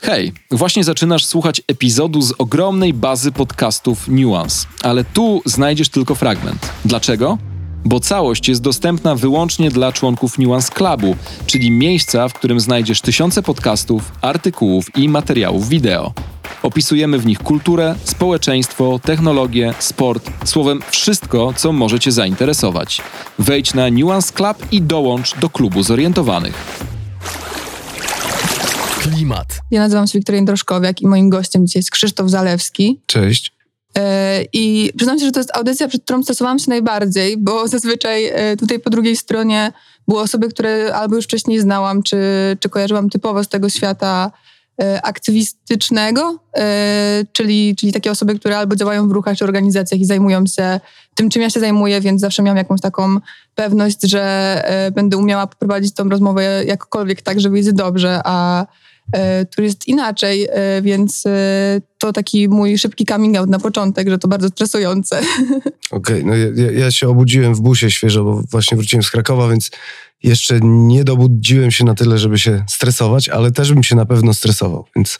Hej, właśnie zaczynasz słuchać epizodu z ogromnej bazy podcastów Nuance, ale tu znajdziesz tylko fragment. Dlaczego? Bo całość jest dostępna wyłącznie dla członków Nuance Clubu, czyli miejsca, w którym znajdziesz tysiące podcastów, artykułów i materiałów wideo. Opisujemy w nich kulturę, społeczeństwo, technologię, sport, słowem wszystko, co może Cię zainteresować. Wejdź na Nuance Club i dołącz do klubu zorientowanych. Klimat. Ja nazywam się Wiktoria Droszkowiak i moim gościem dzisiaj jest Krzysztof Zalewski. Cześć. E, I przyznam się, że to jest audycja, przed którą stosowałam się najbardziej, bo zazwyczaj e, tutaj po drugiej stronie były osoby, które albo już wcześniej znałam, czy, czy kojarzyłam typowo z tego świata e, aktywistycznego, czyli, czyli takie osoby, które albo działają w ruchach czy organizacjach i zajmują się tym, czym ja się zajmuję, więc zawsze miałam jakąś taką pewność, że będę umiała poprowadzić tą rozmowę jakkolwiek tak, żeby jest dobrze, a E, tu jest inaczej, e, więc e, to taki mój szybki coming out na początek, że to bardzo stresujące. Okej, okay, no ja, ja, się obudziłem w busie świeżo, bo właśnie wróciłem z Krakowa, więc jeszcze nie dobudziłem się na tyle, żeby się stresować, ale też bym się na pewno stresował, więc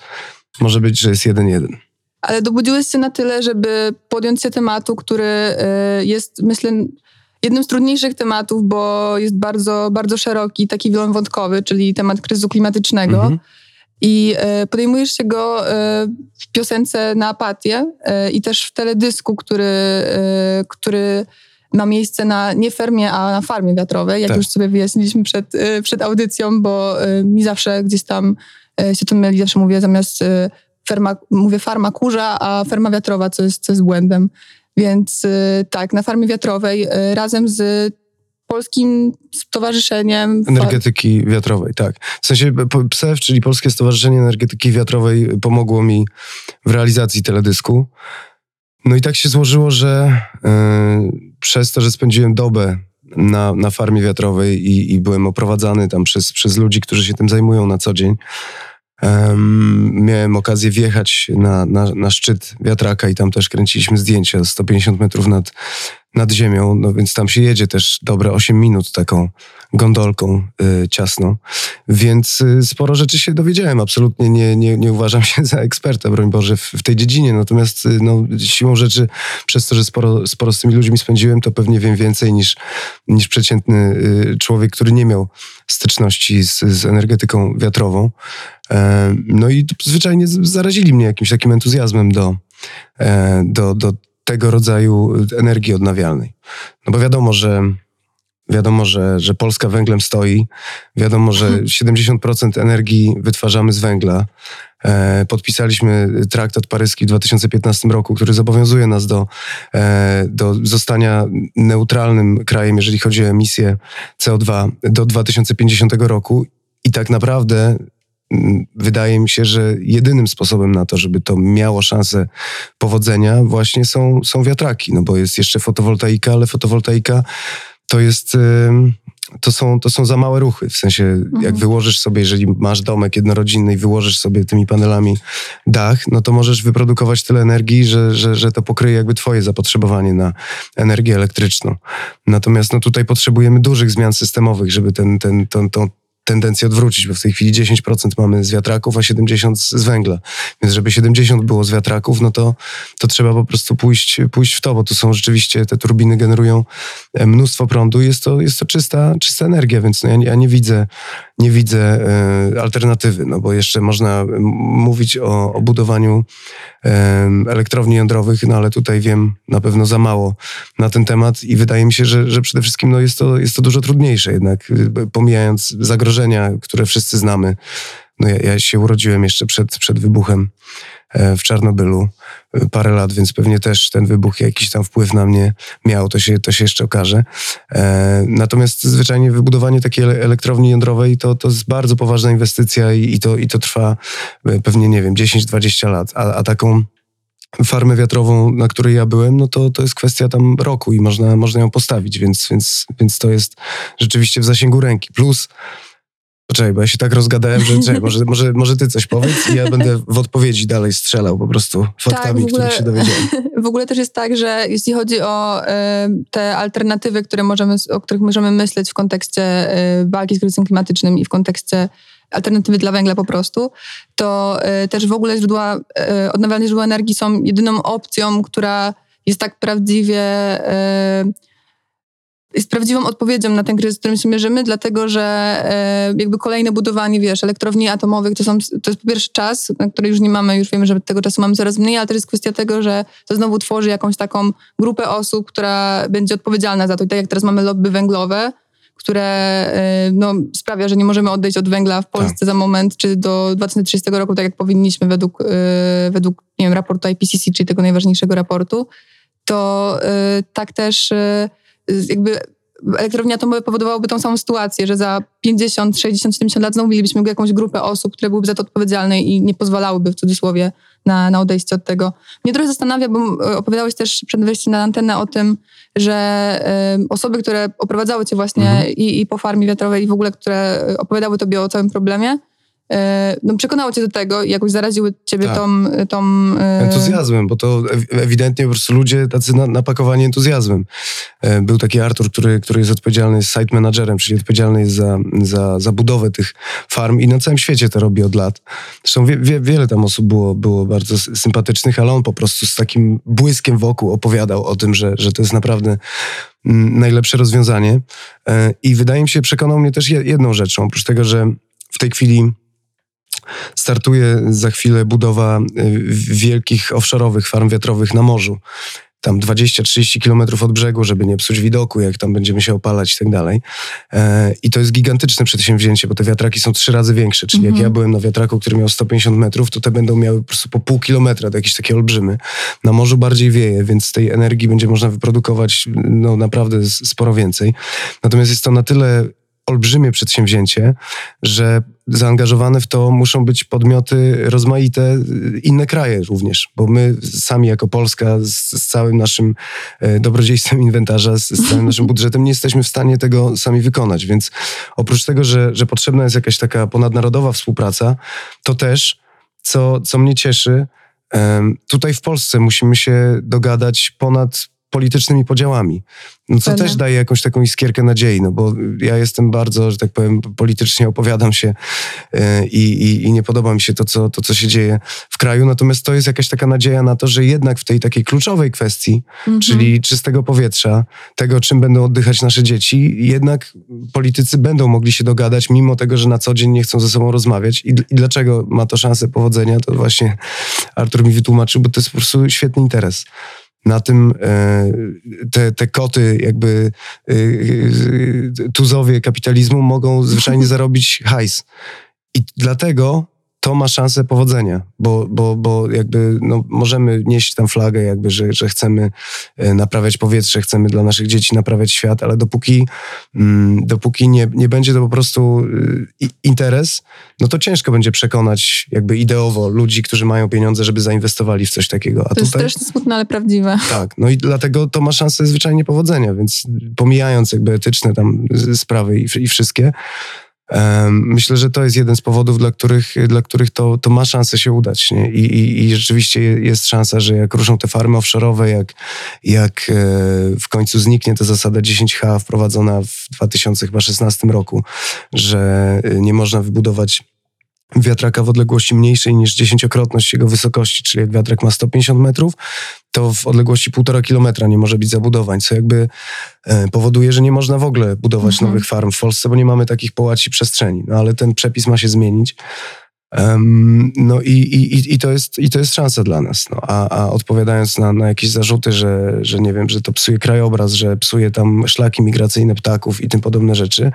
może być, że jest jeden jeden. Ale dobudziłeś się na tyle, żeby podjąć się tematu, który jest, myślę, jednym z trudniejszych tematów, bo jest bardzo, bardzo szeroki, taki wielowątkowy, czyli temat kryzysu klimatycznego. Mhm. I e, podejmujesz się go e, w piosence na apatię e, i też w teledysku, który, który ma miejsce na nie fermie, a na farmie wiatrowej, jak tak. już sobie wyjaśniliśmy przed, przed audycją, bo mi zawsze gdzieś tam się to myli, zawsze mówię zamiast ferma, mówię farma kurza, a ferma wiatrowa, co jest, co jest błędem. Więc tak, na farmie wiatrowej razem z Polskim Stowarzyszeniem Energetyki Wiatrowej, tak. W sensie PSEW, czyli Polskie Stowarzyszenie Energetyki Wiatrowej, pomogło mi w realizacji teledysku. No i tak się złożyło, że yy, przez to, że spędziłem dobę na, na farmie wiatrowej i, i byłem oprowadzany tam przez, przez ludzi, którzy się tym zajmują na co dzień, miałem okazję wjechać na, na, na, szczyt wiatraka i tam też kręciliśmy zdjęcia 150 metrów nad, nad ziemią, no więc tam się jedzie też dobre 8 minut taką gondolką y, ciasną, więc y, sporo rzeczy się dowiedziałem. Absolutnie nie, nie, nie uważam się za eksperta, broń Boże, w, w tej dziedzinie, natomiast y, no, siłą rzeczy, przez to, że sporo, sporo z tymi ludźmi spędziłem, to pewnie wiem więcej niż, niż przeciętny y, człowiek, który nie miał styczności z, z energetyką wiatrową. E, no i zwyczajnie zarazili mnie jakimś takim entuzjazmem do, e, do, do tego rodzaju energii odnawialnej. No bo wiadomo, że Wiadomo, że, że Polska węglem stoi. Wiadomo, że 70% mhm. energii wytwarzamy z węgla. E, podpisaliśmy traktat paryski w 2015 roku, który zobowiązuje nas do, e, do zostania neutralnym krajem, jeżeli chodzi o emisję CO2 do 2050 roku. I tak naprawdę wydaje mi się, że jedynym sposobem na to, żeby to miało szansę powodzenia, właśnie są, są wiatraki. No bo jest jeszcze fotowoltaika, ale fotowoltaika to jest. To są, to są za małe ruchy, w sensie mhm. jak wyłożysz sobie, jeżeli masz domek jednorodzinny i wyłożysz sobie tymi panelami dach, no to możesz wyprodukować tyle energii, że, że, że to pokryje jakby twoje zapotrzebowanie na energię elektryczną. Natomiast no tutaj potrzebujemy dużych zmian systemowych, żeby ten, ten, ten, to, tendencję odwrócić, bo w tej chwili 10% mamy z wiatraków, a 70% z węgla. Więc żeby 70 było z wiatraków, no to, to trzeba po prostu pójść, pójść w to, bo tu są rzeczywiście, te turbiny generują e, mnóstwo prądu. Jest to, jest to czysta, czysta energia, więc no ja, ja nie widzę, nie widzę e, alternatywy, no bo jeszcze można mówić o, o budowaniu e, elektrowni jądrowych, no ale tutaj wiem na pewno za mało na ten temat i wydaje mi się, że, że przede wszystkim no jest, to, jest to dużo trudniejsze jednak, pomijając zagrożenia które wszyscy znamy. No ja, ja się urodziłem jeszcze przed, przed wybuchem e, w Czarnobylu parę lat, więc pewnie też ten wybuch jakiś tam wpływ na mnie miał, to się, to się jeszcze okaże. E, natomiast zwyczajnie wybudowanie takiej elektrowni jądrowej to, to jest bardzo poważna inwestycja i, i, to, i to trwa pewnie, nie wiem, 10-20 lat, a, a taką farmę wiatrową, na której ja byłem, no to, to jest kwestia tam roku i można, można ją postawić, więc, więc, więc to jest rzeczywiście w zasięgu ręki. Plus Poczekaj, bo ja się tak rozgadałem, że czekaj, może, może, może ty coś powiedz i ja będę w odpowiedzi dalej strzelał po prostu faktami, tak, których się dowiedziałem. W ogóle też jest tak, że jeśli chodzi o y, te alternatywy, które możemy, o których możemy myśleć w kontekście y, walki z kryzysem klimatycznym i w kontekście alternatywy dla węgla po prostu, to y, też w ogóle źródła, odnawialne źródła energii są jedyną opcją, która jest tak prawdziwie jest prawdziwą odpowiedzią na ten kryzys, z którym się mierzymy, dlatego że e, jakby kolejne budowanie, wiesz, elektrowni atomowych to, są, to jest po pierwsze czas, na który już nie mamy, już wiemy, że tego czasu mamy coraz mniej, ale też jest kwestia tego, że to znowu tworzy jakąś taką grupę osób, która będzie odpowiedzialna za to. I tak jak teraz mamy lobby węglowe, które e, no, sprawia, że nie możemy odejść od węgla w Polsce tak. za moment, czy do 2030 roku, tak jak powinniśmy według, e, według nie wiem, raportu IPCC, czyli tego najważniejszego raportu, to e, tak też jakby elektrownia atomowe powodowałoby tą samą sytuację, że za 50, 60, 70 lat znowu mielibyśmy jakąś grupę osób, które byłyby za to odpowiedzialne i nie pozwalałyby w cudzysłowie na, na odejście od tego. Mnie trochę zastanawia, bo e, opowiadałeś też przed wejściem na antenę o tym, że y, osoby, które oprowadzały cię właśnie mhm. i, i po farmie wiatrowej i w ogóle, które opowiadały tobie o całym problemie, E, no, przekonało cię do tego i jakoś zaraziły ciebie tak. tą... tą e, Entuzjazmem, bo to ewidentnie po prostu ludzie tacy na, napakowani entuzjazmem. E, był taki Artur, który, który jest odpowiedzialny, jest site managerem, czyli odpowiedzialny jest za, za, za budowę tych farm i na całym świecie to robi od lat. Zresztą wie, wie, wiele tam osób było, było bardzo sympatycznych, ale on po prostu z takim błyskiem wokół opowiadał o tym, że, że to jest naprawdę mm, najlepsze rozwiązanie. I wydaje mi się, przekonał mnie też jedną rzeczą, oprócz tego, że w tej chwili startuje za chwilę budowa y, wielkich offshore'owych farm wiatrowych na morzu. Tam 20-30 kilometrów od brzegu, żeby nie psuć widoku, jak tam będziemy się opalać i tak dalej. E, I to jest gigantyczne przedsięwzięcie, bo te wiatraki są trzy razy większe. Czyli jak mhm. ja byłem na wiatraku, który miał 150 metrów, to te będą miały po prostu po pół kilometra, to jakieś takie olbrzymy. Na morzu bardziej wieje, więc tej energii będzie można wyprodukować no, naprawdę sporo więcej. Natomiast jest to na tyle olbrzymie przedsięwzięcie, że zaangażowane w to muszą być podmioty rozmaite, inne kraje również, bo my sami jako Polska z, z całym naszym e, dobrodziejstwem inwentarza, z, z, całym naszym budżetem nie jesteśmy w stanie tego sami wykonać, więc oprócz tego, że, że potrzebna jest jakaś taka ponadnarodowa współpraca, to też, co, co mnie cieszy, tutaj w Polsce musimy się dogadać ponad politycznymi podziałami. No, co też daje jakąś taką iskierkę nadziei, no bo ja jestem bardzo, że tak powiem, politycznie opowiadam się yy, i, i, nie podoba mi się to co, to, co się dzieje w kraju, natomiast to jest jakaś taka nadzieja na to, że jednak w tej takiej kluczowej kwestii, mhm. czyli czystego powietrza, tego, czym będą oddychać nasze dzieci, jednak politycy będą mogli się dogadać, mimo tego, że na co dzień nie chcą ze sobą rozmawiać. I, i dlaczego ma to szansę powodzenia, to właśnie Artur mi wytłumaczył, bo to jest po prostu świetny interes na tym e, te, te koty, jakby e, e, tuzowie kapitalizmu mogą zwyczajnie zarobić hajs. I dlatego to ma szansę powodzenia, bo, bo, bo jakby no, możemy nieść tam flagę, jakby, że, że chcemy e, naprawiać powietrze, chcemy dla naszych dzieci naprawiać świat, ale dopóki, mm, dopóki nie, nie będzie to po prostu y, interes, no to ciężko będzie przekonać jakby ideowo ludzi, którzy mają pieniądze, żeby zainwestowali w coś takiego. A to jest strasznie smutne, ale prawdziwe. Tak, no i dlatego to ma szansę zwyczajnie powodzenia, więc pomijając jakby etyczne tam sprawy i, i wszystkie, Myślę, że to jest jeden z powodów, dla których, dla których to, to ma szansę się udać. Nie? I, i, I rzeczywiście jest szansa, że jak ruszą te farmy offshore'owe, jak, jak e, w końcu zniknie ta zasada 10H wprowadzona w 2016 roku, że nie można wybudować wiatraka w odległości mniejszej niż dziesięciokrotność jego wysokości, czyli jak wiatrak ma 150 metrów, to w odległości półtora kilometra nie może być zabudowań, co jakby e, powoduje, że nie można w ogóle budować mhm. nowych farm w Polsce, bo nie mamy takich połaci przestrzeni. No ale ten przepis ma się zmienić. Um, no i, i, i, to jest, i to jest szansa dla nas. No. A, a odpowiadając na, na jakieś zarzuty, że, że nie wiem, że to psuje krajobraz, że psuje tam szlaki migracyjne ptaków i tym podobne rzeczy,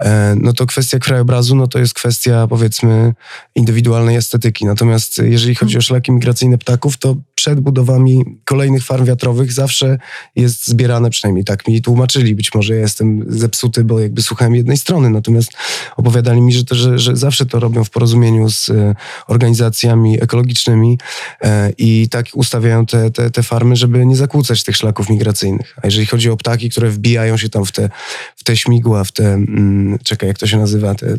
e, no to kwestia krajobrazu, no to jest kwestia powiedzmy indywidualnej estetyki. Natomiast jeżeli chodzi o szlaki migracyjne ptaków, to przed budowami kolejnych farm wiatrowych zawsze jest zbierane, przynajmniej tak mi tłumaczyli. Być może ja jestem zepsuty, bo jakby słuchałem jednej strony, natomiast opowiadali mi, że, to, że, że zawsze to robią w porozumieniu z e, organizacjami ekologicznymi e, i tak ustawiają te, te, te farmy, żeby nie zakłócać tych szlaków migracyjnych. A jeżeli chodzi o ptaki, które wbijają się tam w te, w te śmigła, w te, mm, czekaj, jak to się nazywa, te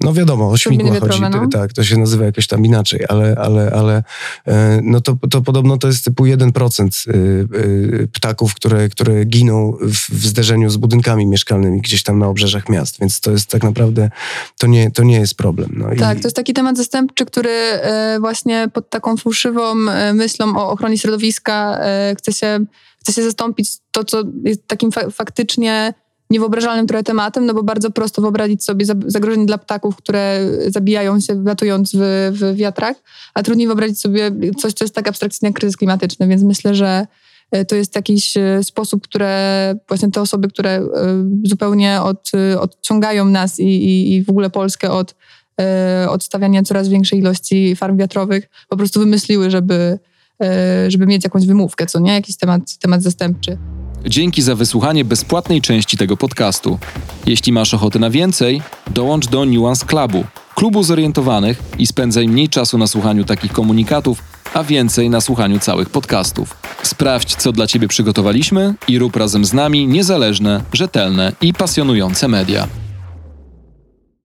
No wiadomo, o śmigło chodzi, no. tak, to się nazywa jakoś tam inaczej, ale, ale, ale e, no to, to podobno to jest typu 1% y, y, ptaków, które, które giną w, w zderzeniu z budynkami mieszkalnymi gdzieś tam na obrzeżach miast, więc to jest tak naprawdę, to nie, to nie jest problem. No Tak, i, to jest taki temat zastępczy, który e, właśnie pod taką fałszywą e, myślą o ochronie środowiska e, chce się, chce się zastąpić to, co jest takim fa- faktycznie niewyobrażalnym trochę tematem, no bo bardzo prosto wyobrazić sobie zagrożenie dla ptaków, które zabijają się latując w, w wiatrach, a trudniej wyobrazić sobie coś, co jest tak abstrakcyjne jak kryzys klimatyczny, więc myślę, że e, to jest jakiś e, sposób, które właśnie te osoby, które e, zupełnie od, odciągają nas i, i, i w ogóle Polskę od, e, od stawiania coraz większej ilości farm wiatrowych, po prostu wymyśliły, żeby, żeby mieć jakąś wymówkę, co nie? Jakiś temat, temat zastępczy. Dzięki za wysłuchanie bezpłatnej części tego podcastu. Jeśli masz ochotę na więcej, dołącz do Nuance Clubu, klubu zorientowanych i spędzaj mniej czasu na słuchaniu takich komunikatów, a więcej na słuchaniu całych podcastów. Sprawdź, co dla Ciebie przygotowaliśmy i rób razem z nami niezależne, rzetelne i pasjonujące media.